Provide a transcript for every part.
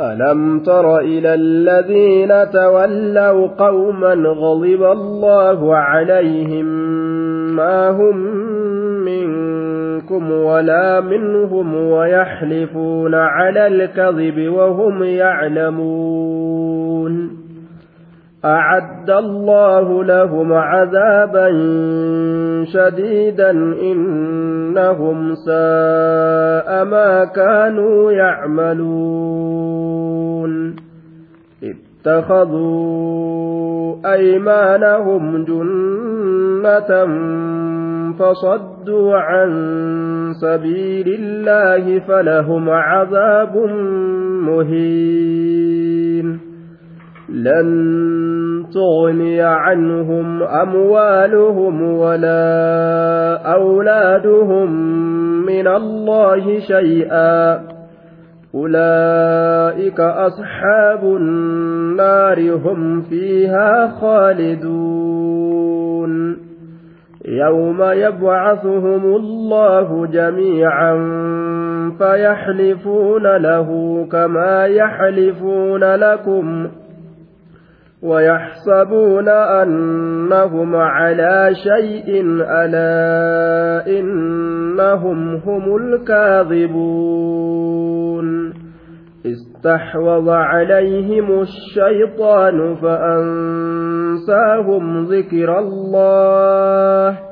ألم تر إلى الذين تولوا قوما غضب الله عليهم ما هم منكم ولا منهم ويحلفون على الكذب وهم يعلمون أعد الله لهم عذابا شديدا إنهم ساء ما كانوا يعملون. اتخذوا أيمانهم جنة فصدوا عن سبيل الله فلهم عذاب مهين. لن تغني عنهم أموالهم ولا أولادهم من الله شيئا. أولئك أصحاب النار هم فيها خالدون. يوم يبعثهم الله جميعا فيحلفون له كما يحلفون لكم ۖ. ويحسبون أنهم على شيء ألا إنهم هم الكاذبون. استحوذ عليهم الشيطان فأنساهم ذكر الله.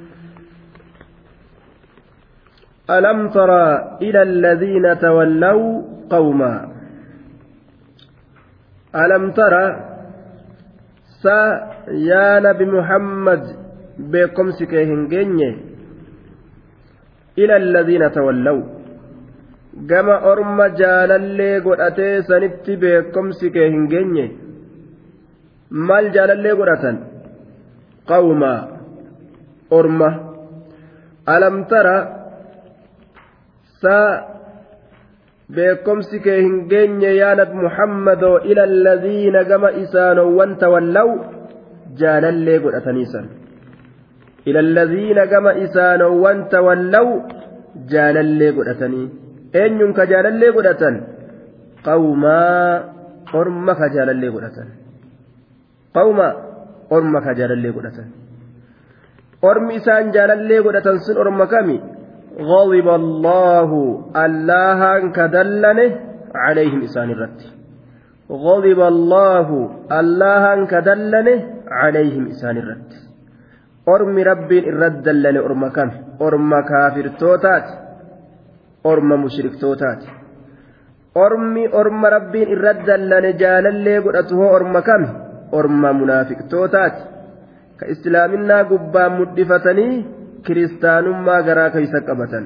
ألم ترى إلى الذين تولوا قوما ألم ترى سا يا نبي محمد بكم سكيهن إلى الذين تولوا gama orma jaalallee godhatee sanitti beekomsi kee hin geenye maal jaalallee godhatan qawmaa orma alam tara saa beekomsi kee hin geenye yaa nabi muhammadoo ila alladhiina gama isaanowwan tawallaw jaalallee godhataniisan ila alladhiina gama isaanowwan tawallaw jaalallee godhatanii. Eenyuun ka jaalallee godhatan? Qawmaa orma ka jaalallee godhatan. Qawma orma ka jaalallee godhatan. Ormi isaan jaalallee godhatan sun orma kami غضب الله الله كدلنه عليهم إسان الرد. غضب الله الله كدلنه عليهم إسان الرد. أرم رب الرد دلني أرم كم أرم كافر توتات. أرم مشرك توتات. أرمي أرم رب الرد دلني جال اللي قلته أرم كم أرم منافق توتات. كإسلامنا قبام مدفتني kiristaanummaa garaa keeysa qabatan.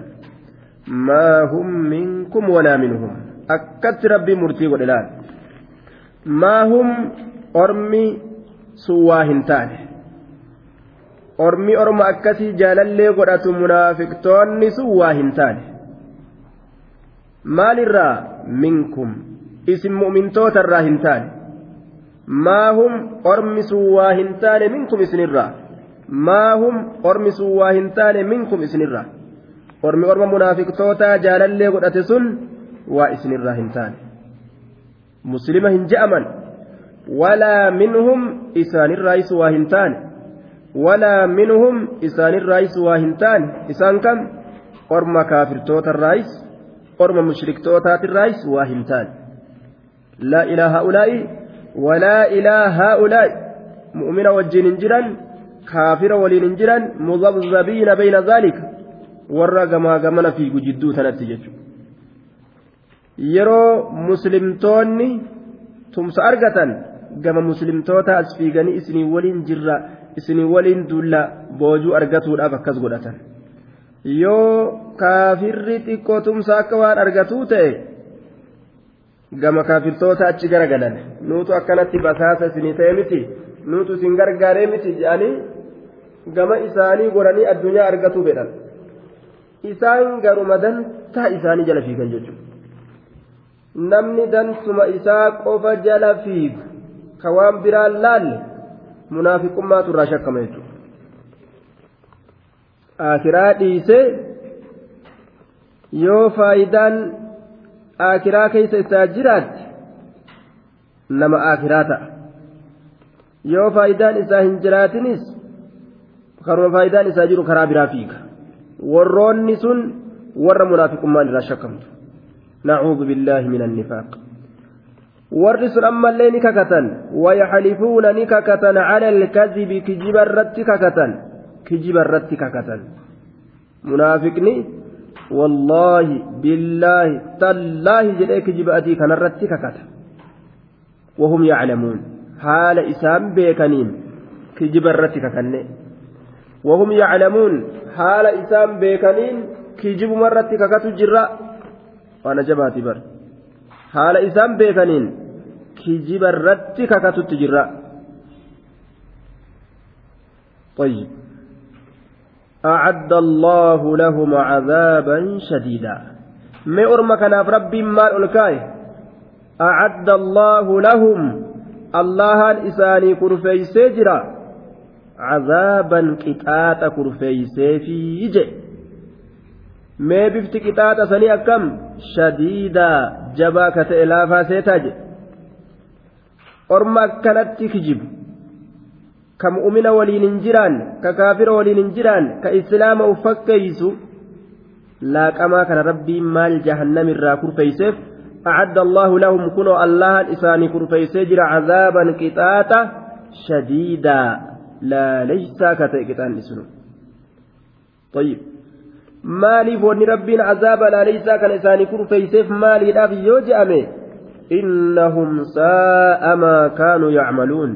Maa hum minkum walaa minhum? Akkatti rabbii murtii godhe laal. Maa hum ormi sun waa hin taane? Ormi orma akkasii jaalallee godhatu munaafiqtoonni sun waa hin taane? Maalirraa minkum? Isin mu'mintoota irraa hin taane? Maa hum ormi sun waa hin taane minkum isinirraa maa hum ormi sun waa hin taane minkum isinirraa ormi orma munaafiqtootaa jaalallee godhate sun waa isinirraa hin taane muslima hin je'aman walaa minhum isaanirraayis waa hin taane walaa minhum isaanirraayis waa hin taane isaan kam orma kaafirtootarraayis orma mushriktootaatiirraayis waa hin taane laa ilaa haa'ulaa'i walaa ilaa haa'ulaa'i mu'mina wajjin hin jiran kaafira waliin hin jiran mudabzabiina bayna dhaalika warra gamaa gamana fiigu jidduu tanatti jechuudha. Yeroo muslimtoonni tumsa argatan gama muslimtoota as fiiganii isinii waliin jirra isinii waliin dulla boojuu argatuudhaaf akkas godhatan. Yoo kaafirri xiqqoo tumsa akka waan argatuu ta'e gama kaafirtoota achi garagalan. Nuutu akkanatti basaasa isinii ta'e miti. Nuutu isin gargaaree miti gama isaanii godhanii addunyaa argatuu fedhan isaan garuma dantaa isaanii jala fiigan jechuudha. namni dantuma isaa qofa jala fiigu ka waan biraan laalle munaafiqummaatu irraa shakkama jechuudha. Akiraa dhiisee yoo faayidaan akiraa keessa isaa jiraatte nama akiraa ta'a. Yoo faayidaan isaa hin jiraatinis karuma faayidaan isaa jiru karaa biraa fiiga. Warroonni sun warra munaafiqummaan irraa shakkamtu. نعوذ بالله من النفاق ورس أما اللي نككة ويحلفون نككة على الكذب كجب الرت ككة كجب الرت ككة منافقني والله بالله تالله جل كجب أتي كان الرت ككة وهم يعلمون حال إسام بيكنين كجب الرت ككة وهم يعلمون حال إسام بيكنين كجب مرت ككة جراء waan ajabaati bar haala isaan beekaniin kijiba irratti kakatutti jirra طيب. أعد الله لهم عذابا شديدا. ما أرمى كان ربي مال ألكاي أعد الله لهم. الله الإساني كرفي سجرا عذابا كتات كرفي سيفي sanii akkam shadiidaa jabaa ka ta'e laafaa seetaa jedhe orma akkanatti kijibu ka mu'mina waliin hin jiraan ka kaafira waliin hin jiraan ka islaama uf fakkeeysu laaqamaa kana rabbiin maal jahannamirraa kurfeeyseef أعد الله لهم كنوا الله إساني كرفيسي جرى عذابا قطاطا شديدا لا ليس كتئكتان اسنو طيب laaleysaa kana isaanii kurfeeyseef maaliidhaaf yoo je'ame innahum saa'a maa kaanuu yacmaluun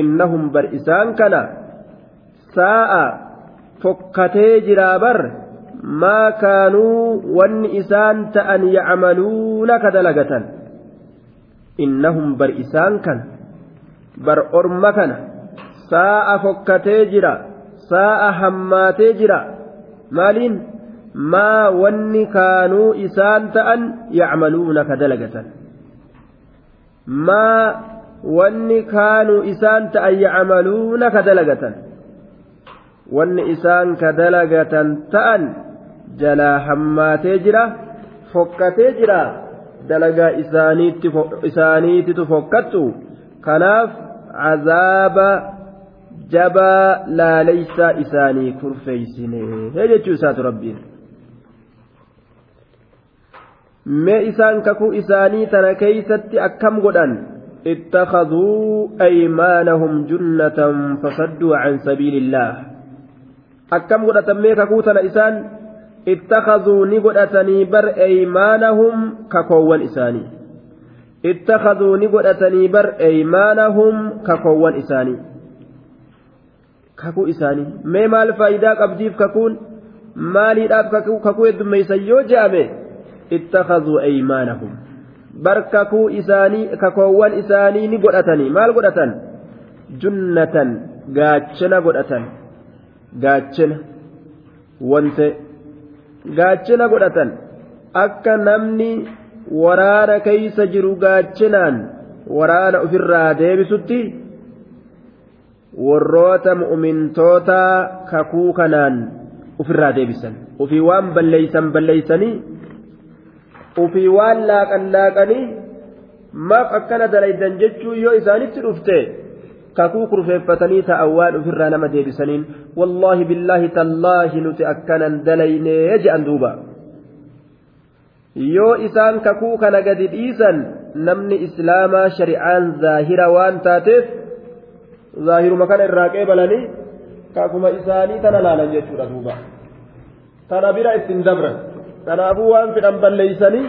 innahum bar isaan kana saa'a fokkatee jiraa bar maa kaanuu wanni isaan ta'an yacmaluuna ka dalagatan innahum bar isaan kana bar orma kana saa'a fokkatee jira saa'a hammaatee jira maaliin maa wanni kaanuu isaan ta'an yacmaluuna ka dalagatan maa wanni kaanuu isaan ta'an yacmaluuna ka dalagatan wanni isaan ka dalagatan ta'an jalaa hammaatee jira fokkatee jira dalagaa isaaniititu fokkattu kanaaf cazaaba jabaa laaleysaa isaanii kurfeeysine jechuu isaatu rabbiin mee isaan kakuu isaanii tana keeysatti akkam godhan اتخذوا أيمانهم جنة فصدوا عن سبيل الله. أكم قد ميكا كوتنا إسان. اتخذوا نقدتني بر أيمانهم ككوان إساني. اتخذوا نقدتني بر أيمانهم ككوان إساني. Kakuu isaanii. Mee maal faayidaa qabdiif kakuun? Maaliidhaaf kakuu heddummeeysan yoo je'ame ittakazuu aymaanahum. Bar kakuu isaanii kakoowwan isaanii ni godhatanii. Maal godhatan? Junnatan. Gaachana godhatan. Gaachina wante. Gaachina godhatan. Akka namni waraana keeysa jiru gaachinaan waraana ofirraa deebisutti warroota mu'mintoota kakuu kanaan ofirraa deebisan ufii waan balleeysan balleeysanii ufii waan laaqan laaqanii maaf akkana dalaydan jechuu yoo isaanitti dhufte kakuu kurfeeffatanii ta'an waan ofirraa nama deebisaniin wallaahi billaahi tallaahi nuti akkanan dalaynee je'an duuba yoo isaan kakuu kana gadi dhiisan namni islaamaa shari'aan zaahira waan taateef zaahiruma kana irraa qeebalanii kakuma isaanii tana laalan jechuudha duuba tana bira ittiin dabran kanaafuu waan fedhan balleeysanii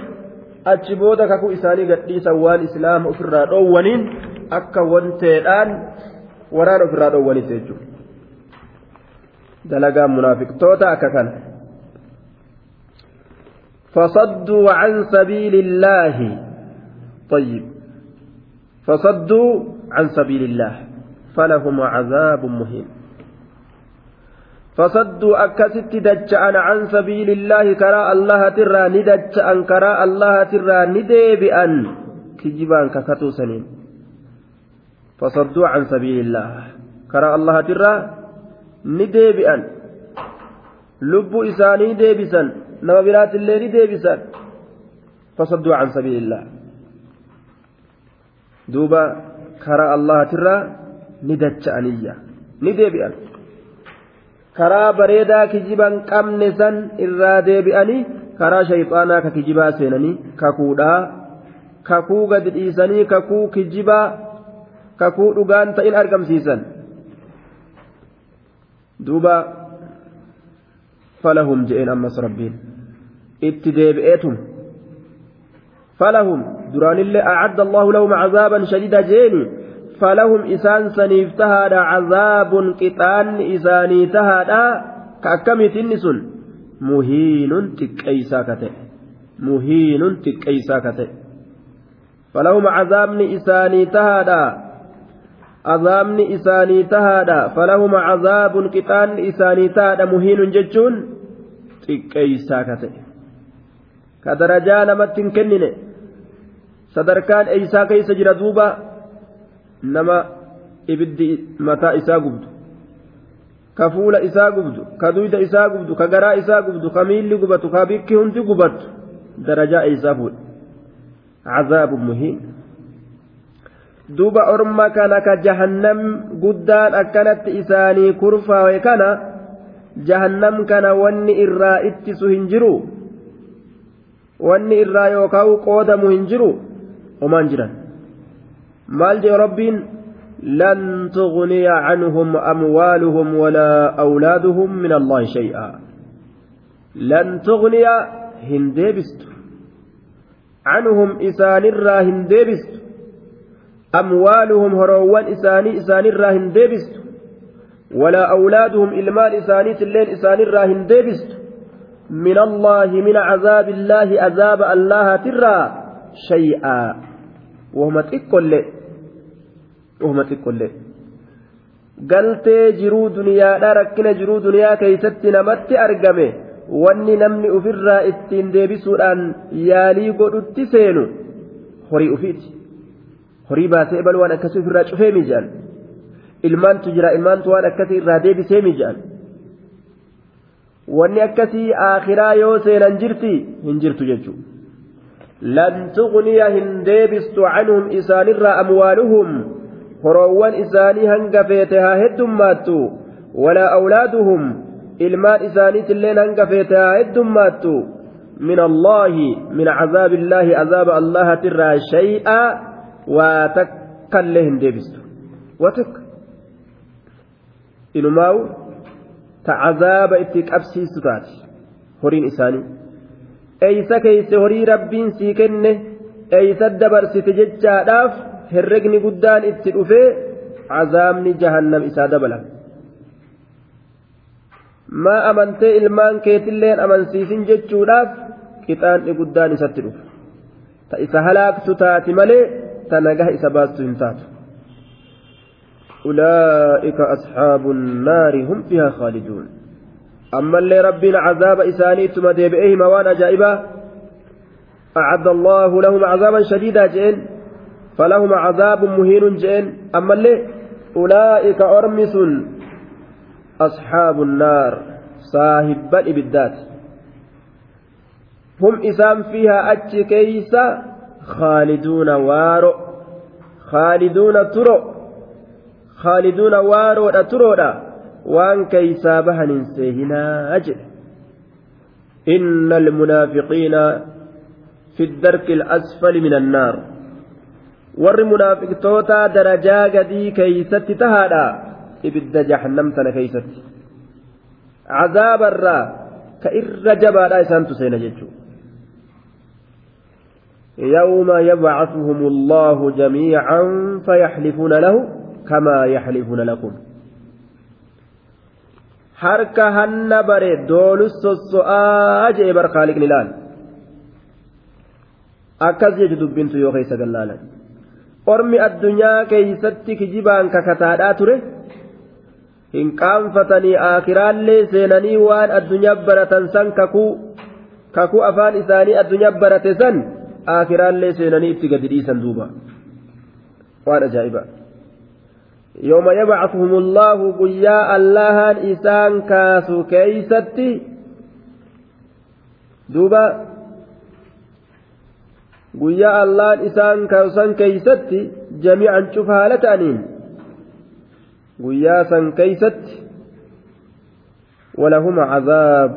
achi booda kakuu isaanii gadhiisan waan islaama ofirraa dhoowwaniin akka wanteedhaan waraana ofirraa dhoowwanis jechuudha dalagaan munaafiqtoota akka kana. فصدوا عن سبيل الله طيب فصدوا عن سبيل الله فلهم عذاب مهين. فصدوا أكست دجأن عن سبيل الله كراء الله ترى ندجأن كراء الله ترى نديبئا كجبان ككتو سنين. فصدوا عن سبيل الله كراء الله ترى نديبئا لب إساني ديبسا نما برات الليل ديبسا فصدوا عن سبيل الله. دوبا كراء الله ترى ندجأنية نديبئا karaa bareedaa kijiban qabne san irraa deebi'anii karaa shayxaanaa ka kijibaa seenanii kakuudhaa kakuu gadi dhiisanii kakuu kijibaa kakuu dhugaan ta'in argamsiisan duuba falahum je'een ammas rabbiin itti deebi'eetum falahum duraanillee acadda allahu lahum cazaaban shadiida jeeni فلهم إسان سنيف تهادا عذاب قطان إساني تهادا. كأكمت النسون مهين تكيسا كته مهين تكيسا كته فلهم عذاب إساني تهادا. عذاب إساني تهادا. فلهم عذاب قطان إساني تهادا. مهين ججون تكيسا كته كدرجا نمت كننه. sadarkaan eeysaa keessa jira duuba nama ibiddi mataa isaa gubdu ka fuula isaa gubdu ka duyda isaa gubdu ka garaa isaa gubdu ka miilli gubatu ka bikki hundi gubattu darajaa eeysaa fuudha cazaabu muhiin duuba orma kana ka jahannam guddaan akkanatti isaanii kurfaawe kana jahannam kana wanni irraa ittisu hin jiru wanni irraa yookaan qoodamu hin jiru homaan jiran maal jee rabbiin lan tughniya canhum amwaaluhum walaa awlaaduhum min allahi shay'a lan tughniya hin deebistu canhum isaanirraa hin deebistu amwaaluhum horoowwan isaanii isaanirraa hin deebistu walaa awlaaduhum ilmaan isaaniit illeen isaanirraa hin deebistu من الله من عذاب الله عذاب الله ترى شيئا وهم تقول وهم تقول galtee jiruu duniyaadha rakkina jiruu duniyaa keeysatti namatti argame wanni namni ufirraa ittiin deebisuudhaan yaalii godhutti seenu horii ufiiti horii baasee bal waan akkasii ofirraa cufee miija'an ilmaantu jira ilmaantu waan akkasii irraa deebisee miija'an wanni akkasii aakhiraa yoo seenan jirti hin jirtu jechuudha lan tuqniya hin deebistu canhum isaanirraa amwaaluhum horoowwan isaanii hanga feete haa heddummaattu walaa awlaaduhum ilmaan isaaniitilleen hanga feete haa heddummaattu min allaahi min cazaabi illaahi azaaba allahatirraa shay'a waa takkallee hin deebistu waa takka inumaawu ta cazaaba itti qabsiistu taate horiin isaanii eeysa keeyse horii rabbiin sii kenne eeysa dabarsite jechaadhaaf herregni guddaan itti dhufee cazaabni jahannam isaa dabala maa amantee ilmaan keetilleen amansiisin jechuudhaaf qixaanni guddaan isatti dhufa ta isa halaaktu taati malee ta nagaha isa baastu hin taatu أولئك أصحاب النار هم فيها خالدون أما اللي ربنا عذاب إساني ثم ديبئه موان أجائبا أعد الله لهم عذابا شديدا جئن فلهم عذاب مهين جئن. أما اللي أولئك أرمس أصحاب النار صاحب الإبدات هم إسام فيها أتش كيسا خالدون وارو. خالدون ترو. خالدون وارو ترو وان كيسا بهن سيهنا أجل إن المنافقين في الدرك الأسفل من النار. توتا درجا قدي كيست تهادا إبد جهنم تنا كيست عذاب الرا كإر جبا لا إسان تسين جيتشو يوم يبعثهم الله جميعا فيحلفون له كما يحلفون لكم harka hanna bare doolus sosso'aa jee bar kaaliqni laal akkas jechu dubbintu yoo keessa gallaalan. Ormi addunyaa keeysatti kijibaan kakataadhaa ture hin qaanfatanii aakiraallee seenanii waan addunyaa baratan san kakuu kakuu afaan isaanii addunyaa barate san aakiraallee seenanii itti gadi dhiisan duuba waan ajaa'ibaa يوم يبعثهم الله قيا اللهان إسان كاسو كيستي دوبا قيا اللهان إسان كاسو كيستي جميعا شوف هالتانين قيا سان كيستي ولهم عذاب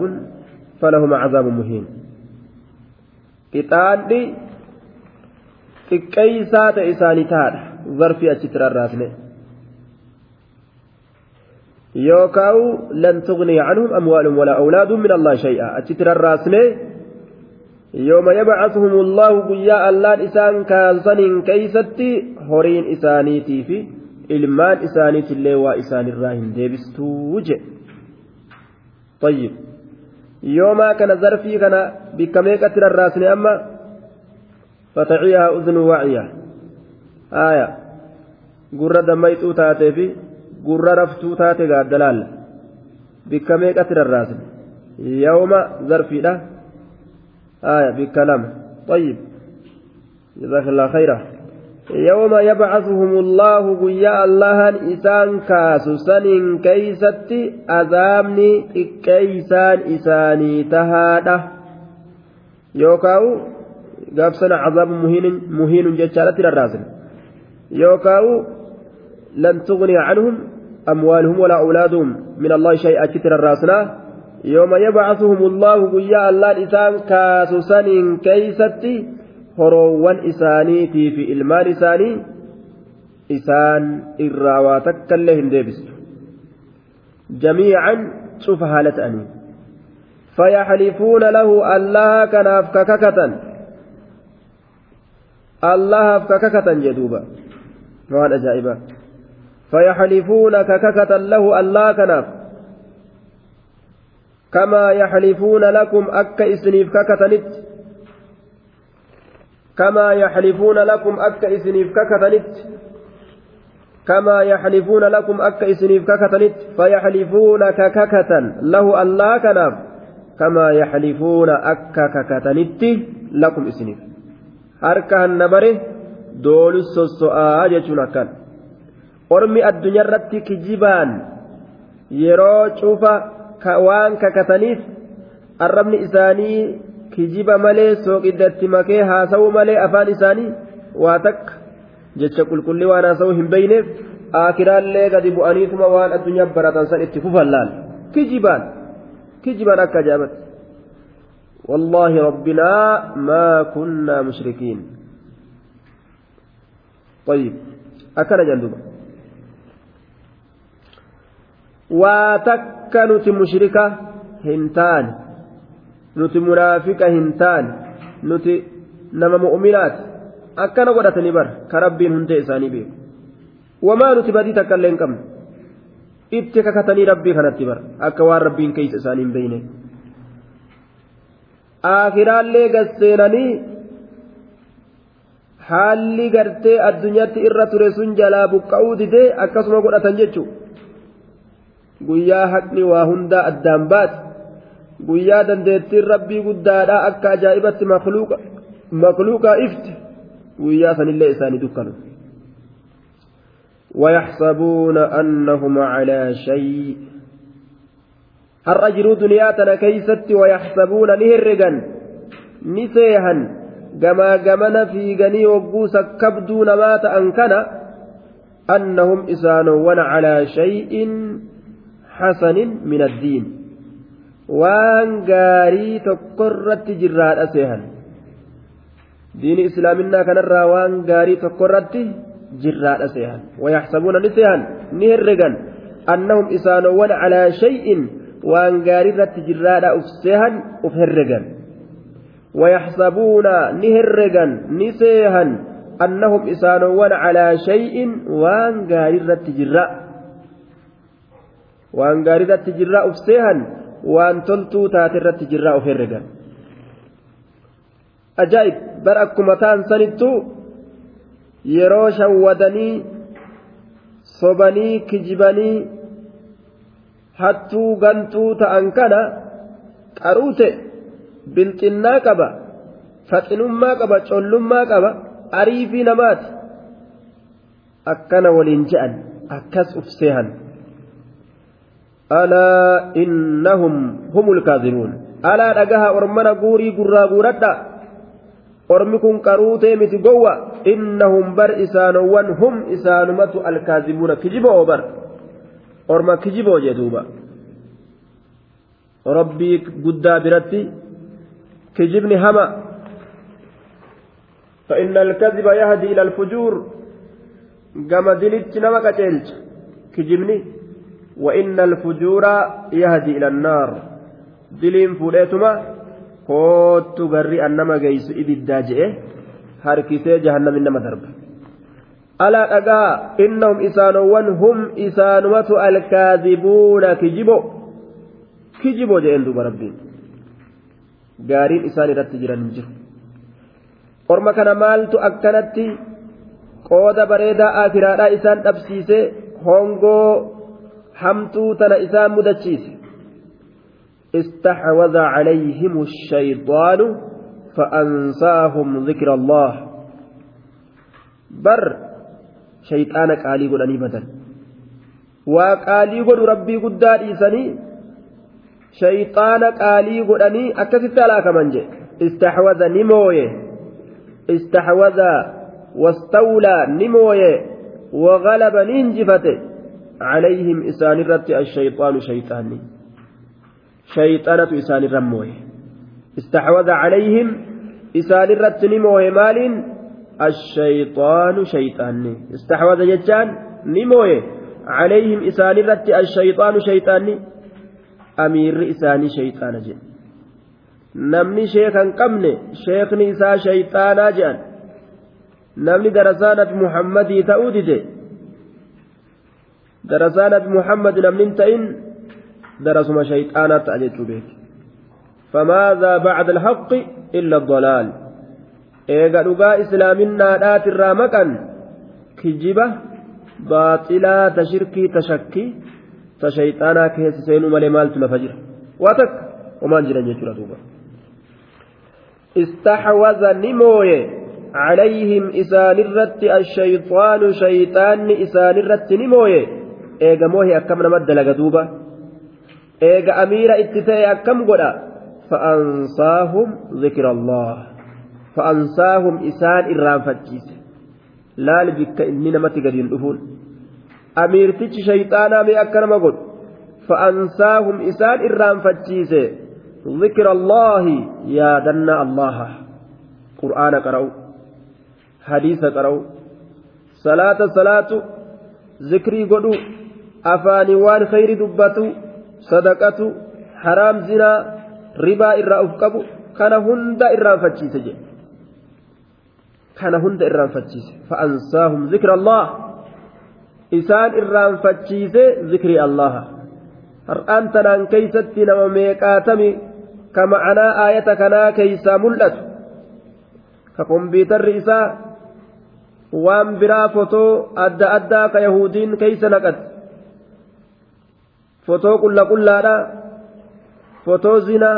فلهم عذاب مهين قطعان xiqqeeysaa ta'e isaanii taadha zarfii achitti rarraasne يوكاو لن تغني عنهم أموالهم ولا أولادهم من الله شيئا yooma yabcasuhum allaahu guyyaa allaan isaan kaasaniin keeysatti horiin isaaniitii fi ilmaan isaaniitillee waa isaanirraa hin deebistuu jedhe ayyib yoomaa kana zarfii kana bikka meeqatti rarraasne amma fataciyaha udnu waciya aaya gurra dammayxuu taatee fi gurra raftuu taate gaaddalaalla bikka meeqatti rarraasne yooma zarfiidha bikka lama طيب. جزاك الله خيرا. يوم يبعثهم الله قيا الله إسان كاسو سنين كيستي أذامني كيسان إساني تهاده يوكاو قابسنا عذاب مهين مهين جتشالة الرازل يوكاو لن تغني عنهم أموالهم ولا أولادهم من الله يوم يبعثهم الله قيا الله الإسان كاسوسان كيستي هروان إسانيتي في المال إساني إسان إراواتك اللهم ديبست جميعا شوف هالة أني. فيحلفون له الله كناف كككة الله كككة جدوبا. وهذا أجائبا فيحلفون كككة له الله كناف كما يحلفون لكم أك إسنيف ككتنت كما يحلفون لكم أك إسنيف ككتنت كما يحلفون لكم أك إسنيف ككتنت فيحلفون كككة له الله كناف. كما يحلفون أك ككتنت لكم إسنيف. harka hannabare doolu sosso'aa jechuun akkan ormi addunyaarratti kijibaan yeroo waan kakataniif arrabni isaanii kijiba malee sooqiddatti makee haasa'uu malee afaan isaanii waa takka jecha qulqullii waan haasa'uu hin beeyneef aakiraallee gadi bu'aniituma waan addunyaa baratan san itti fufan laal kijibaan kijibaan akka ajaa'ibatti والله ربنا ما كنا مشركين طيب أكل جندوبا waa takka nuti mushrika hin taane nuti munaafiqa hin taane nuti nama mu'minaati akkana godhatanii bar ka rabbiin hundee isaanii beeku. Wamaa nuti badii takka illee hin qabne itti kakatanii rabbii kanatti bar akka waan rabbiin keeysa isaanii hin beeyne aakiraallee gasseenanii haalli gartee addunyaatti irra ture sun jalaa buqqa'uu didee akkasuma godhatan jechuudha guyyaa haqni waa hundaa addaan baate guyyaa dandeettiin rabbii guddaadhaa akka ajaa'ibatti makluuqaa ifti guyyaa sanillee isaanii dukkanu. ويحسبون أنهم على شيء har'a jiruu duniyaa tana keeysatti wayaxsabuuna ni herregan ni seehan gamaa gamana fiiganii hogguu sakkabduu namaa ta'an kana annahum isaanowwan calaa shay'in tokkorratti jirraadha seehan diini islaaminaa kanarraa waan gaarii tokkorratti jirraadha seehan wayaxsabuuna ni seehan ni herregan annahum isaanowwan calaa shay'in waan gaarii irratti jirraadha uf seehan uf herregan ويحسبون نهرجا نسيها أنهم إسانون على شيء وان waan gaarirratti jirraa uf seehan waan toltuu taaterratti jirraa of herregan. Ajaa'ib bar akkuma ta'an sanittuu yeroo shawwadanii sobanii kijibanii hattuu gantuu ta'an kana qaruute bilxinnaa qaba faxinummaa qaba collummaa qaba ariifii namaati. Akkana waliin je'an akkas uf seehan. alaa innahum humul kaadibuun alaa dhagaha ormana guurii gurraa guuradha ormi kun qaruutee miti gowwa innahum bar isaanowwan hum isaanumatu alkaazibuuna kijiboo bar orma kijiboo jee duuba rabbii guddaa biratti kijibni hama فإن الكذب يهدي إلى الفجور كما دلت نما كتلت كجبني وإن الفجور يهدي إلى النار دلين فوليتما koottu garri annama geessu ibiddaa je'e harkisee jahannamin nama darba alaa dhagaa innahum isaanowwan hum isaanumatu alkaadibuuna kijibo kijibo je'een duuba rabbiin gaariin isaan irratti jiran hin jiru orma kana maaltu akkanatti qooda bareedaa akiraadhaa isaan dhabsiise hongoo hamtuu tana isaan mudachiise. استحوذ عليهم الشيطان فأنساهم ذكر الله بر شيطان قالي قدني بدل وقالي قد ربي قد إيساني شيطان قالي قدني أكثت على كمان استحوذ نمويه استحوذ واستولى نمويه وغلب ننجفته عليهم إسان الرت الشيطان شيطاني. شيطانة إسان الرموه استحوذ عليهم إسان الرتن موه مال الشيطان شيطاني. استحوذ ججان نموه عليهم إسان الرت الشيطان شيطاني. أمير إساني شيطان جن. namni sheekan qabne sheekni isaa shayxaanaa jedhan namni darasaa nabi muhammadii muhammad namni hin ta'in درسما شيطانا تأجج به فماذا بعد الحق إلا الضلال؟ إيغا دقا إسلامنا دات الرامكا كجبة باطلا تشركي تشكي تشيطانا كيس سينو مالي مالت لفجر. واتك وما نجرى دوبا استحوذ نموي عليهم إسان الرت الشيطان شيطان إسان الرت نموي. إيغا موهي أكم نمد لغدوبا eega amiira itti ta'e akkam godha fa'ansaahum zikra allah fa'ansaahum isaan irraanfachiise laal bikka inni namatti gadi hin dhufuun amiirtichi shayxaanaa mee akka nama godhu fa'ansaahum isaan irraanfachiise zikra allahi yaadanna allaha qur'aana qara'u hadiisa qara'u salaata salaatu zikrii godhu khayri dubbatu sadaqatu haraam zinaa ribaa irraa uf qabu kana hunda irraanfachiise jedhe kana hunda irraanfachiise fa'ansaahum zikra allah isaan irraanfachiise zikri allaha har'aan tanaan keeysatti nama meeqaatami ka ma'anaa aayata kanaa keeysaa mul'atu ka kompiitarri isaa waan biraa fotoo adda addaa ka yahudiin keeysa naqat fotoo qulla qullaadha fotoo zinaa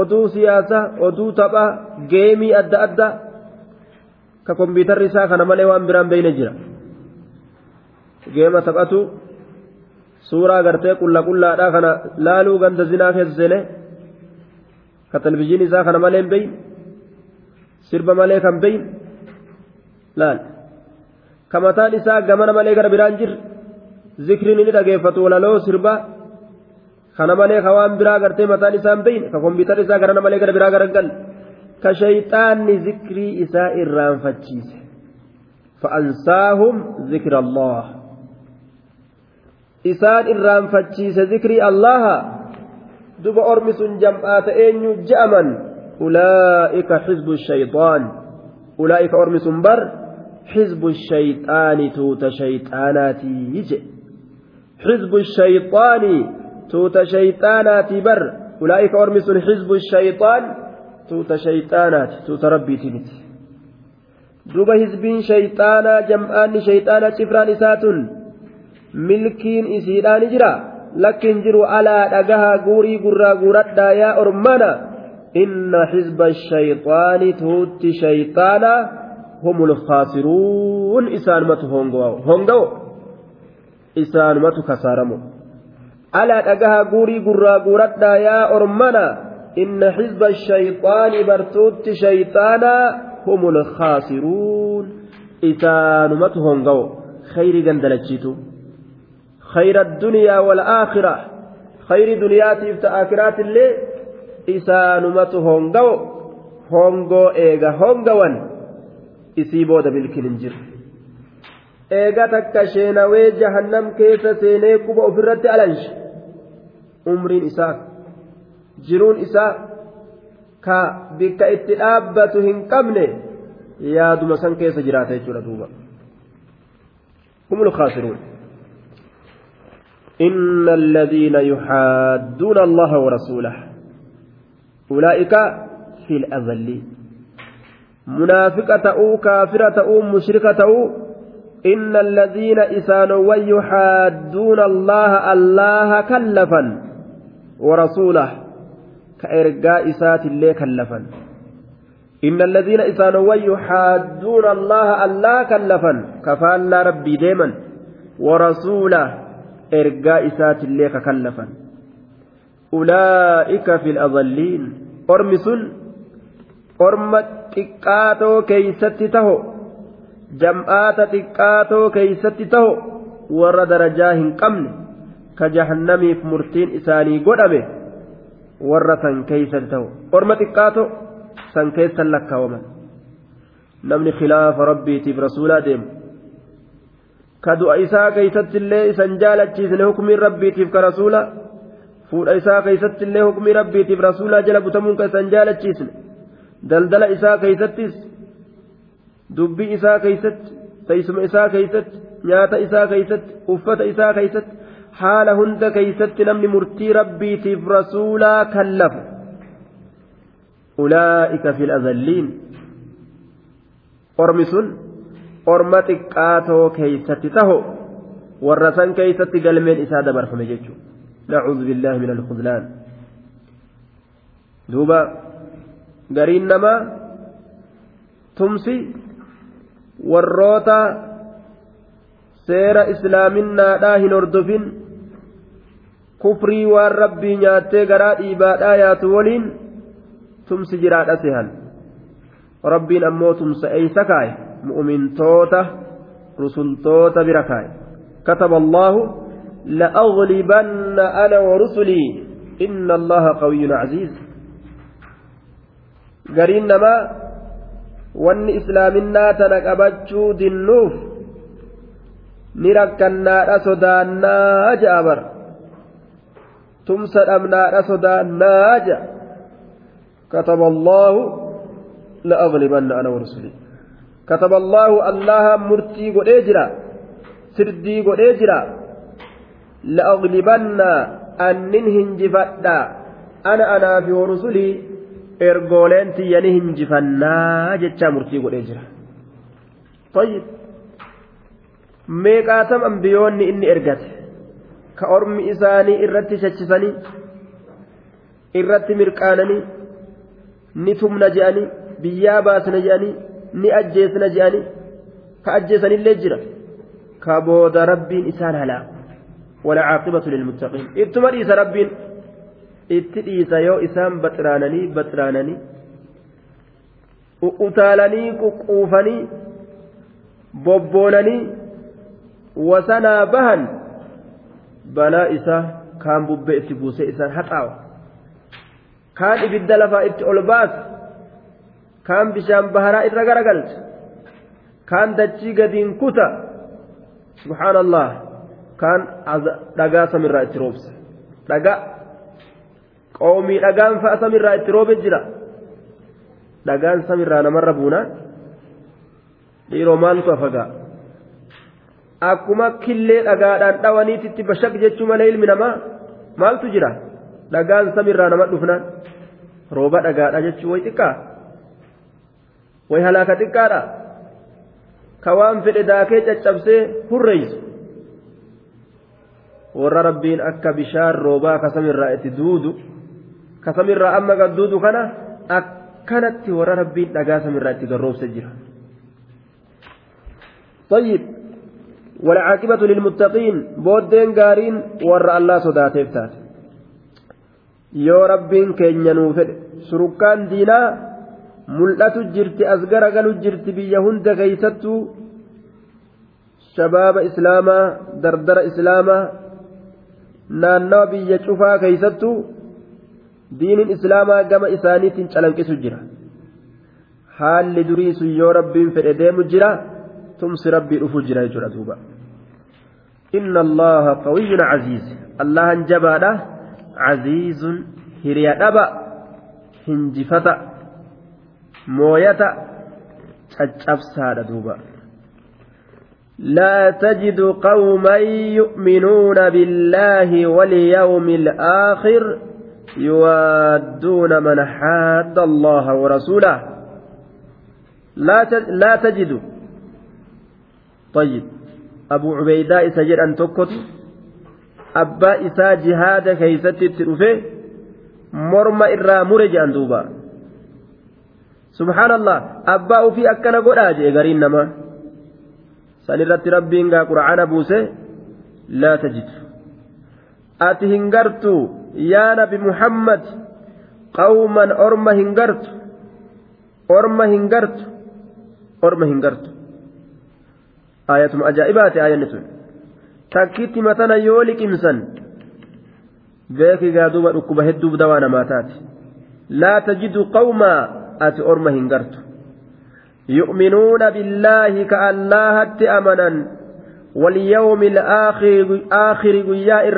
oduu siyaasa oduu taphaa geemii adda addaa ka kompiitarri isaa kana malee waan biraan beeyne jira geema taphatu suuraa gartee qulla qullaadhaa kana laaluu ganda zinaa keessa seenee ka televizyiin isaa kana malee hin beeyne sirba malee kan beeyne laal ka mataan isaa gamana malee gara biraan jirre zikriin inni dhageeffatu walaloo sirbaa kana malee ka waan biraa gartee mataan isaa hin beeyne ka kompiitarri isaa garana malee gara biraa gara hin galle ka shayxaanni zikrii isaa irraanfachiise فأنساهم ذكر الله isaan irraanfachiise zikrii allaha duba ormi sun jam'aata eenyu je'aman ulaa'ika xizbu shayxaan ulaa'ika ormi sun bar xizbu shayxaani tuuta shayxaanaatii je xizbu shayxaani tuuta shayxaanaatii bar ulaa'ika ormi sun xizbu shayxaan tuuta shayxaanaati tuuta rabbiitii miti duba hizbiin shayxaanaa jam'aanni shayxaanaa cifraan isaatun milkiin isiidhaan jira lakkin jiru alaa dhagaha guurii gurraa guuradhaa yaa ormana inna xizba shayxaani tuutti shayxaana humul khaasiruun isaanumatu hongawo isaanumatu kasaaramo alaa dhagaha guurii gurraa guuradhaa yaa ormana inna xizba shayxaani bartuutti shayxaana humul khaasiruun isaanumatu hongawo khayri gandalachiitu خير الدنيا والآخرة خير دنياتي في آخرات اللي إسانمت هونغو هونغو إيغا هونغوان إسيبو دا بالكننجر إيغا تكشينوي جهنم كيس سيني كوبا أفرت ألنش umriin isaa jiruun isaa ka bikka itti dhaabbatu hin qabne yaaduma san keessa jiraata jechuudha duuba humul khaasiruun إن الذين يحادون الله ورسوله أولئك في الأذل منافقة أو كافرة أو مشركة أو إن الذين إسانوا يحادون الله الله كلفا ورسوله كإرجاء إسات الله كلفا. إن الذين إسانوا يحادون الله الله كلفا. كفى ربي ديما. ورسوله ergaa isaatillee kakallafan ulaa'ika fil adalliin ormi sun orma xiqqaatoo keeysatti taho jam'aata xiqqaatoo keeysatti taho warra darajaa hin qabne ka jahannamiif murtiin isaanii godhame warra san keeysatti taho orma xiqqaatoo san keessan lakkaawaman namni khilaafa rabbiitiif rasuulaa deemu ka du'a isaa keeysatti illee isan jaalachiisne hukumiin rabbiitiif ka rasuula fuudha isaa keeysatti illee hukumii rabbiitiif rasuulaa jala butamuun ka isan jaalachiisne daldala isaa keeysattis dubbii isaa keeysatti teessuma isaa keeysatti nyaata isaa keeysatti uffata isaa keeysatti haala hunda keeysatti namni murtii rabbiitiif rasuulaa kallafu ulaa'ika fil azalliin ormi sun orma xiqqaatoo keeysatti taho warra san keeysatti galmeen isaa dabarfame jechuudha nacuudhu billaahi min alkhudlaan duuba gariin namaa tumsi warroota seera islaaminaadhaa hin hordofin kufrii waan rabbii nyaattee garaa dhiibaadhaa yaatu waliin tumsi jiraadha sehan rabbiin ammoo tumsa eeysa kaaye mu'mintoota rusultoota bira kaaye kataba allaahu la'aghlibanna ana warusulii inna allaha qawiyyun aziiz gariin namaa wanni islaaminaa tana qabachuu dinnuuf ni rakkannaadha sodaannaa ja'a bar tumsa dhabnaadha sodaannaa ja'a kataba allaahu la'aghlibanna ana warusulii كتب الله الله مرتي قديجرا سردي قديجرا لأغلبن أنن هنجفتا أنا أنا في ورسلي ergooleen tiyyani hinjifannaa jechaa murtii godhee jira. Tayyib. Meeqaatam ambiyoonni inni ergate? Ka ormi isaanii irratti shachisanii irratti mirqaananii? Ni tumna je'anii? Biyyaa baasna je'anii? Ni ajjeesna je'anii? Ka ajjeesanillee jira? Ka booda rabbiin isaan halaa. Walaa walcaaqibatu lilmuttaqiin. Ittuma dhiisa rabbiin itti dhiisa yoo isaan baxiraananii baxiraananii uqutaalanii quqquufanii bobboonanii wasanaa bahan balaa isaa kaan bubbee itti buusee isaan haxaawa kaan ibidda lafaa itti ol baasa kaan bishaan baharaa irra garagalcha kaan dachii gadiin kuta subhaanallah kaan dhagaa samirraa itti roobsa dhagaa. qoomii dhagaan fa'a samirraa itti roobe jira. Dhagaan samirraa namarra buunaan dhiiroo maaltu hafagaa akkuma killee dhagaadhaan dhawaniititti bashaq jechuu malee ilmi namaa maaltu jira? Dhagaan samirraa nama dhufnaan? Rooba dhagaadha jechuu way xiqqaa? Way halaaka xiqqaadha ka waan fedhe daakee caccabsee hurreeysu warra rabbiin akka bishaan roobaa ka samirraa itti duudu kasamirraa amma gadduudu kana akkanatti warra rabbiin dhagaa samirraa itti garroobse jira طيب والعاقبة للمتقين بودين قارين ور الله صداتيف تات keenya nuu fedhe surukkaan diinaa mul'atu jirti as garagalu jirti biyya hunda keeysattuu shabaaba islaamaa dardara islaamaa naannawa biyya cufaa keeysattuu diiniin islaamaa gama isaaniitiin calanqisu jira haalli durii sun yoo rabbiin fedhe deemu jira tumsi rabbii dhufu jira jechuudha duuba inna allaha qawiyyun caziiz allahan jabaadha عزيز هريا دبا هنجفتا مويتا تشابسا دوبا لا تجد قوما يؤمنون بالله واليوم الآخر يوادون من حاد الله ورسوله لا لا تجد طيب أبو عبيدة سجد أن تكت abbaa isaa jihaada keeysatti itti dhufe morma irraa mure jedhan duuba subhaanallah abbaa ufii akkana godhaa jee gariin namaa san irratti rabbiin gaa qura'aana buuse laa tajidu ati hin gartu yaa nabi muhammad qawman orma hin gartu orma hin gartu orma hin gartu aayatuma ajaa'ibaati aayanni sun takkitti matana yoo liqimsan beeki gaa duuba dhukkuba hedduuf dawaa namaa taate laa tajidu qawmaa ati orma hin gartu yu'minuuna billaahi ka allaahatti amanan واليوم الآخر آخر قيا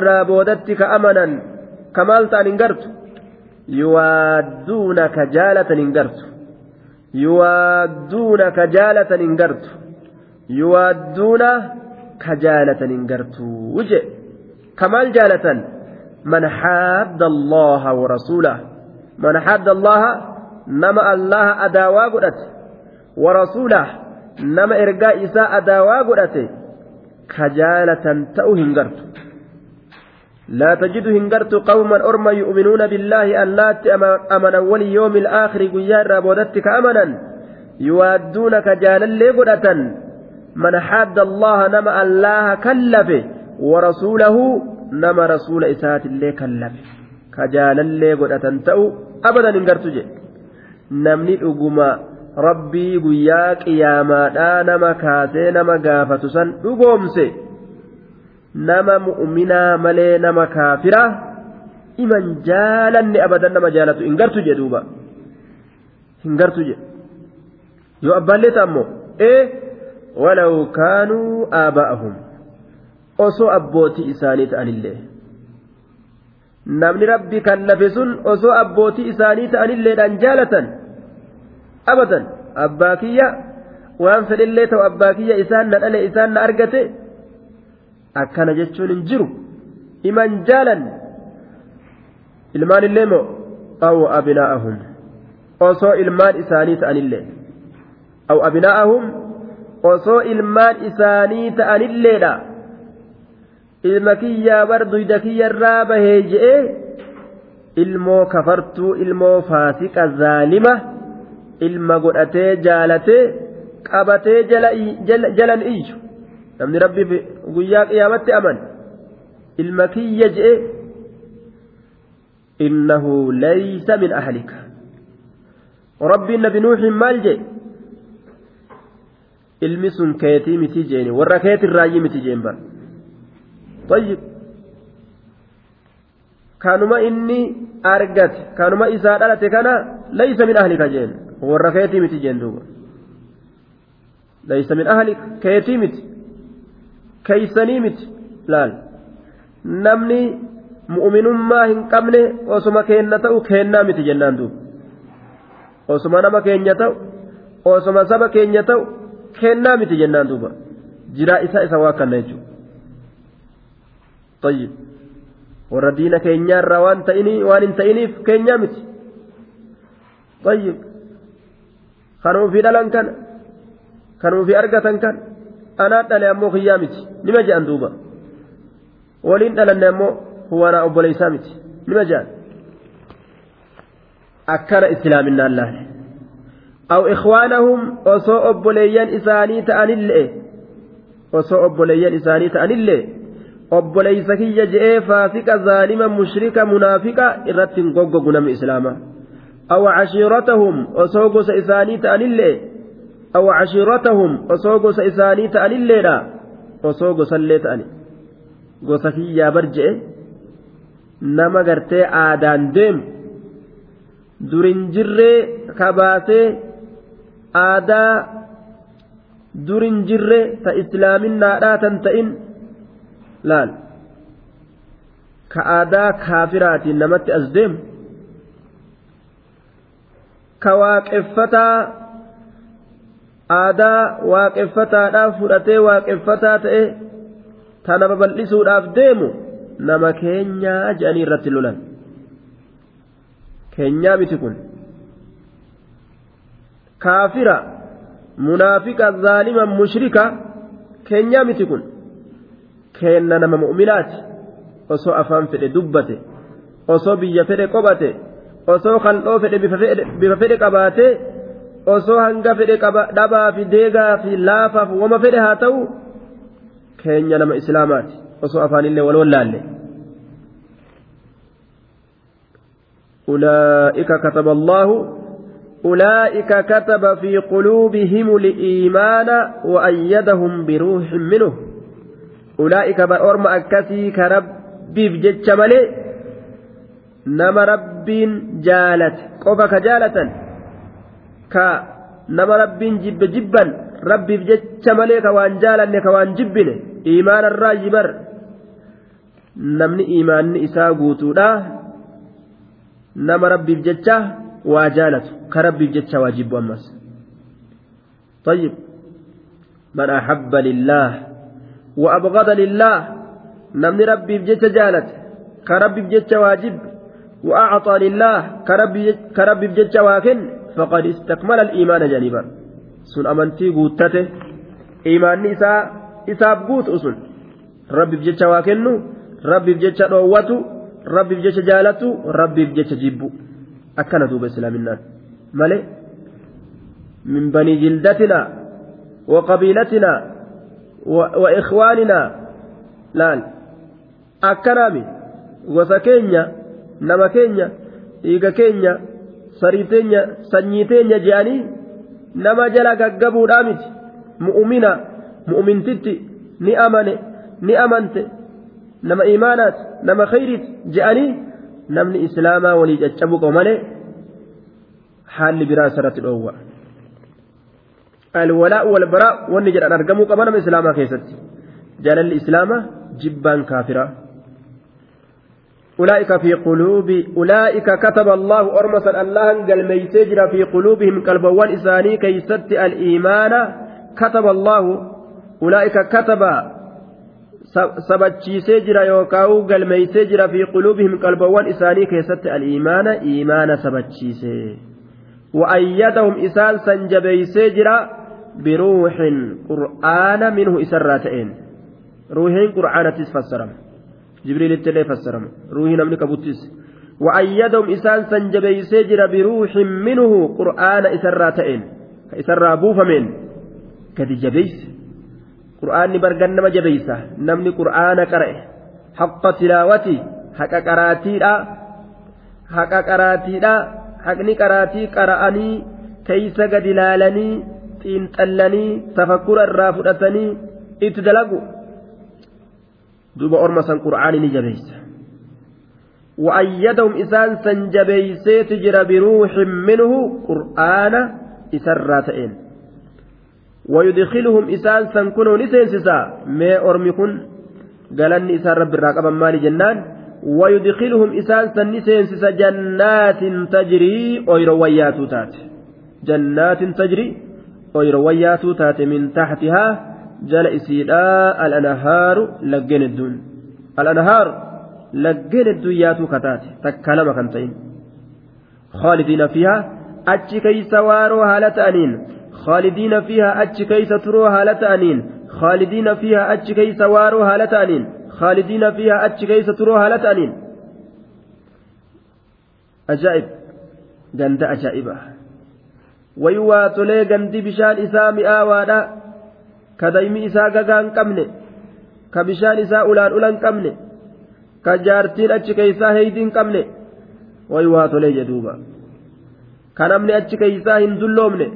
كمال تانينغرت يوادون كجالة نينغرت يوادون كجالة نينغرت يوادون ka jaalatan hin gartuu je kamaal jaalatan man haadda allaha wa rasuulah man haadda allaha nama allaha adaawaa godhate wa rasuulah nama ergaa isaa adaawaa godhate ka jaalatan ta'u hin gartu لا تجد هنجرت قوما أرما يؤمنون بالله أن لا أمنا واليوم الآخر قيار رابودتك أمنا. يوادونك جالا لقدة من حاد الله نما الله كلفه ورسوله نما رسول إسات الله كلفه. كجال الله قد أتنتأو أبدا انقرت جي. نمني أقما ربي قياك ياما نما كاسي نما قافة سن أقومسي nama mu'minaa malee nama kaafiraa iman jaalanne abadan nama jaalatu hin gartu jedhe duuba. Hin gartu jedhe yoo abbaallee ta'ammoo ee walaw kaanuu aaba'ahum. Osoo abbootii isaanii ta'anillee. Namni rabbi kan lafe sun osoo abbootii isaanii ta'anilleedhaan jaalatan abadan abbaa kiyya waan fedhillee ta'u abbaa kiyya isaan na dhale isaan na argate. Akkana jechuun hin jiru. Iman jaalan. Ilmaanillee moo? Aw abinaa'ahum osoo ilmaan isaanii ta'anillee. Aw abinaa'ahum osoo ilmaan isaanii ta'anilleedha ilma kiyyaa bar duyda kiyyarraa bahee je'ee ilmoo kafartuu ilmoo faasiqa zaalima ilma godhatee jaalatee qabatee jalan iyyu namni rabbi guyyaa qiyaamatti aman ilma kiyya je'e innahu laysa min ahlika rabbiin nabi nuuhin maal jee ilmi sun keetii miti jeeni warra keetirraayyii miti jeen bara طيب kanuma inni argate kanuma isaa dhalate kana laysa min ahlika jeen warra keetii miti jeen duuba laysa min ahlik keetii miti keeysanii miti laal. Namni mu'uminummaa hin qabne osuma keenna ta'u keennaa miti jennaan duuba osuma nama keenya ta'u osuma saba keenya ta'u keennaa miti jennaan duuba. Jiraa isaa isa waakkanna jechuudha. Tayyib. Warra diina keenyaarraa waan ta'inii waan hin ta'iniif keenyaa miti. Tayyib. Kan ofii dhalan kana kan ofii argatan kana. Anaa dhale ammoo kiyyaa miti nima je'an duuba waliin dhalanne ammoo huwanaa obboleeysaa miti nima je'an akkana islaaminaan laale aw ikhwaanahum osoo obboleeyyan isaanii ta'anillee osoo obboleeyyan isaanii ta'anillee obboleeysa kiyya je'ee faasiqa zaalima mushrika munaafiqa irratti hin goggogu namni islaamaa aw cashiiratahum osoo gosa isaanii ta'anillee cashiiratahum osoo gosa isaanii ta'anilleedha osoo gosallee ta'ani gosa kiyyaa bar je'e nama gartee aadaan deemu durin jirree kabaasee aadaa durin jirree ta islaaminaadhaa tan ta'in laal ka aadaa kaafiraatiin namatti as deemu ka waaqeffataa aadaa waaqeffataadhaaf fudhatee waaqeffataa ta'e tana babal'isuudhaaf deemu nama keenyaa jedhanii irratti lolan keenyaa miti kun kaafira munaafiqa zaalima mushrika keenyaa miti kun keenna nama mu'minaati osoo afaan fedhe dubbate osoo biyya fedhe qobate osoo kal'oo fedhe bifa fedhe qabaate osoo hanga fedhe dhabaa fi deegaa fi laafaaf wama fedhe haa ta'u keenya nama islaamaati osoo afaanillee wal wallaalle أولئك كتب الله أولئك كتب في قلوبهم الإيمان وأيدهم بروح منه أولئك بأرم أكسي كربي بجتش ملي نما رب جالت قفك جالة ka nama rabbiin jibbe jibban rabbiif jecha malee ka waan jaalanne ka waan jibbine imaanarraa jibar namni imaanni isaa guutuudha nama rabbiif jecha waa jaalatu ka rabbiif jecha waa jibbu ammas طيب من أحب لله وأبغض لله نمني ربي بجت جالت كربي بجت واجب وأعطى لله كربي كربي بجت واكن فقد استكمل الإيمان جانبا. سن أمنتي قوتته. إيمان إساء إساء قوت أسن. ربي بجتش واكنو ربي بجتش روتو ربي بجتش جالتو ربي بجتش جيبو. أكنا دوب إسلامنا مالي؟ من بني جلدتنا وقبيلتنا و... وإخواننا. أكنامي وسكينيا نما كينيا إيجا كينيا sarii teenya sanyii teenya je'anii nama jala gaggabuudhaa miti mu'umina mu'umintitti ni amane ni amante nama imaanaat nama khayriit je'anii namni islaamaa walii caccabu qabu malee haalli biraa isarratti dhoowwa alwalaa walbaraa wanni jedhan argamuu qaba nama islaamaa keessatti jaalalli islaamaa jibbaan kaafiraa أولئك في قلوب أولئك كتب الله أرمسا الله قال ميسجر في قلوبهم قلبوان إساني كيست الإيمان كتب الله أولئك كتب سبتشيسee jira yookaan galmeeysee jira fi quluubihim qalbawwan isaanii keessatti al-iimaana iimaana sabachiise wa'ayyadahum isaan san jabeeysee jira biruuxin qur'aana minhu jibriilitti illee fassarama ruuhii namni qabuttis وأيدهم إسان سنجبي سجر بروح منه قرآن إسرى تئن إسرى بوفمين كدي جبيس قرآن برقن نما جبيسة نمني قرآن قرأه حق تلاوتي حق قراتي حق قراتي حقني قراتي قرأني كيس قد لالني xiinxallanii tafakkura irraa fudhatanii itti duuba orma san qur'aani ni jabeeysa وأيدهم إسان سنجبيسيت جرى بروح منه قرآن إسراتين ويدخلهم إسان سنكونوا نسينسسا ما أرمكن قالن إسان رب الراقب مالي جنان. ويدخلهم إسان سنسينسسا جنات تجري أيرويات تات. جنات تجري oyrowayyaatuu taate min taxtihaa laggeen hedduun al'anahaaru laggeen hedduun yaatuu kataate takka lama kan ta'in خالدين فيها أتش كيس وارو هالة أنين خالدين فيها أتش كيس ترو هالة أنين خالدين فيها أتش كيس وارو هالة أنين خالدين فيها أتش كيس ترو هالة أنين أجائب جند أجائبه tolee gandi bishaan isaa mi'aawaadha ka daymi isaa gagaa hin qabne ka bishaan isaa ulaan ula hin qabne ka jaartiin achi keeysaa heeydii hin qabne wayuwaa tolee jedhuuba ka namni achi keeysaa hin dulloomne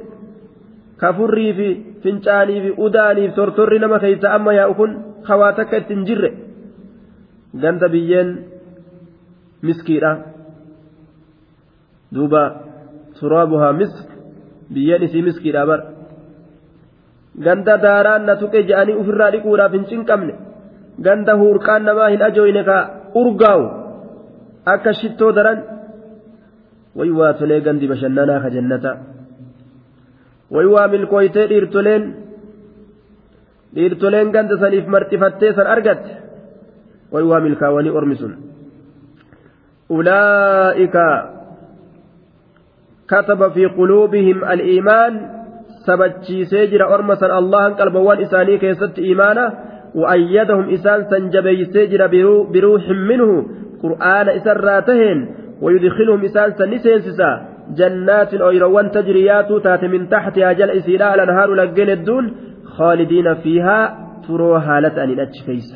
ka furrii fi fincaanii fi udaanii fi tortorri nama keeysaa amma yaa'u kun hawaa takka itti hin jirre. Ganda biyyeen miskiidha. Duuba suraabuhaa misk biyyeen isii miskiidha bar ganda daaraan na tuqe je'anii ofirraa dhiquudhaaf hin cinqabne ganda huurqaan namaa hin ajooyne ka urgaawu akka shittoo daran way waa tolee gandi bashannanaa ka jannata way waa milkooytee dhiirtoleen dhiirtoleen ganda saniif marxifattee san argatte way waa milkaawanii ormi sun ulaa'ika كتب في قلوبهم الإيمان سبتشيسي جرى أرمسا الله قلبوان إساني كيست إيمانا وأيدهم إسان سنجبيسي جرى بروح منه قرآن إسراتهن ويدخلهم إسان سنسينسسا جنات أيروان تجريات تات من تحتها جل إسيلاء الأنهار لقين الدون خالدين فيها تروا هالة أن الأتشكيس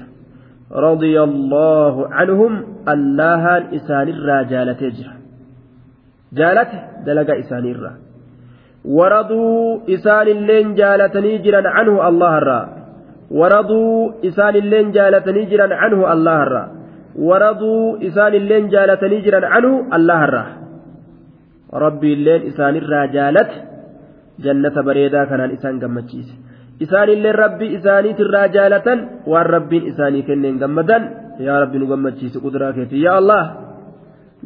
رضي الله عنهم الله إسان الراجال تجرى jaalate dalagaa isaaniirra waraduu isaanilleen jaalatanii jiran canhu allaharraa waraduu isaanilleen jaalatanii jiran canhu allaharraa waraduu isaanilleen jaalatanii jiran canhu allaharraa rabbiilleen isaanirraa jaalate jannata bareedaa kanaan isaan gammachiise isaanilleen rabbii isaaniitirraa jaalatan waan rabbiin isaanii kenneen gammadan yaa rabbi nu gammachiise kuduraa keetii yaa allah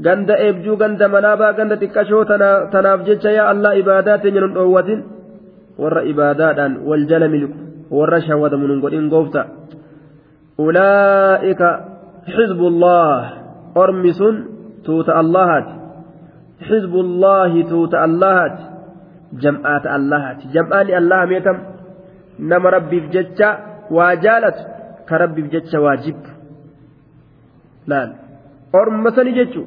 ganda eebjuu ganda manaabaa ganda xiqqashoo tanaaf jecha yaa allah ibaadaa teenya nun dhoowwatin warra ibaadaadhaan wal jala milku warra shawwadamu nun godhin goofta ulaa'ika xizbullah ormi sun tuuta allahaati xizbullaahi tuuta allahaati jam'aata allahaati jam'aani allaha meetam nama rabbiif jecha waa jaalatu ka rabbiif jecha waa jibbu laal orma sani jechuu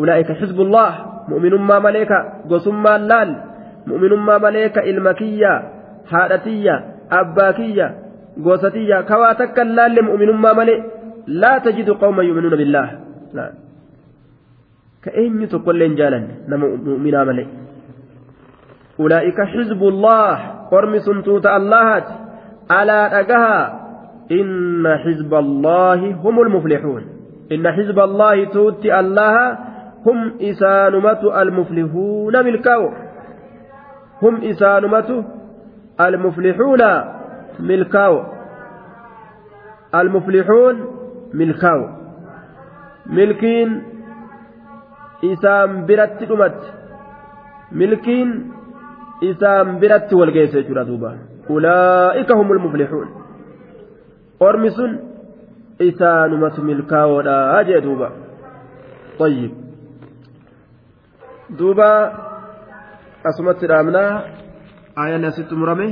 أولئك حزب الله مؤمن ما مليكا قسم لال مؤمن ما مليكا المكية هادتية أباكية قوستية كواتك اللال مؤمن ما ملي لا تجد قوما يؤمنون بالله. لا. كأين تقول جالا مؤمن ملي. أولئك حزب الله قرم سنتوت الله على أجها إن حزب الله هم المفلحون. إن حزب الله توتي الله هم إسانمة المفلحون ملكاو. هم إسانمة المفلحون ملكاو. المفلحون ملكاو. ملكين إسام برت أمت ملكين إسام برت والقيس دوبا. أولئك هم المفلحون. أرمس إسانمة ملكاو لا أجي دوبا. طيب. Duuba asumatti dhaabnaa aayaan asitti murame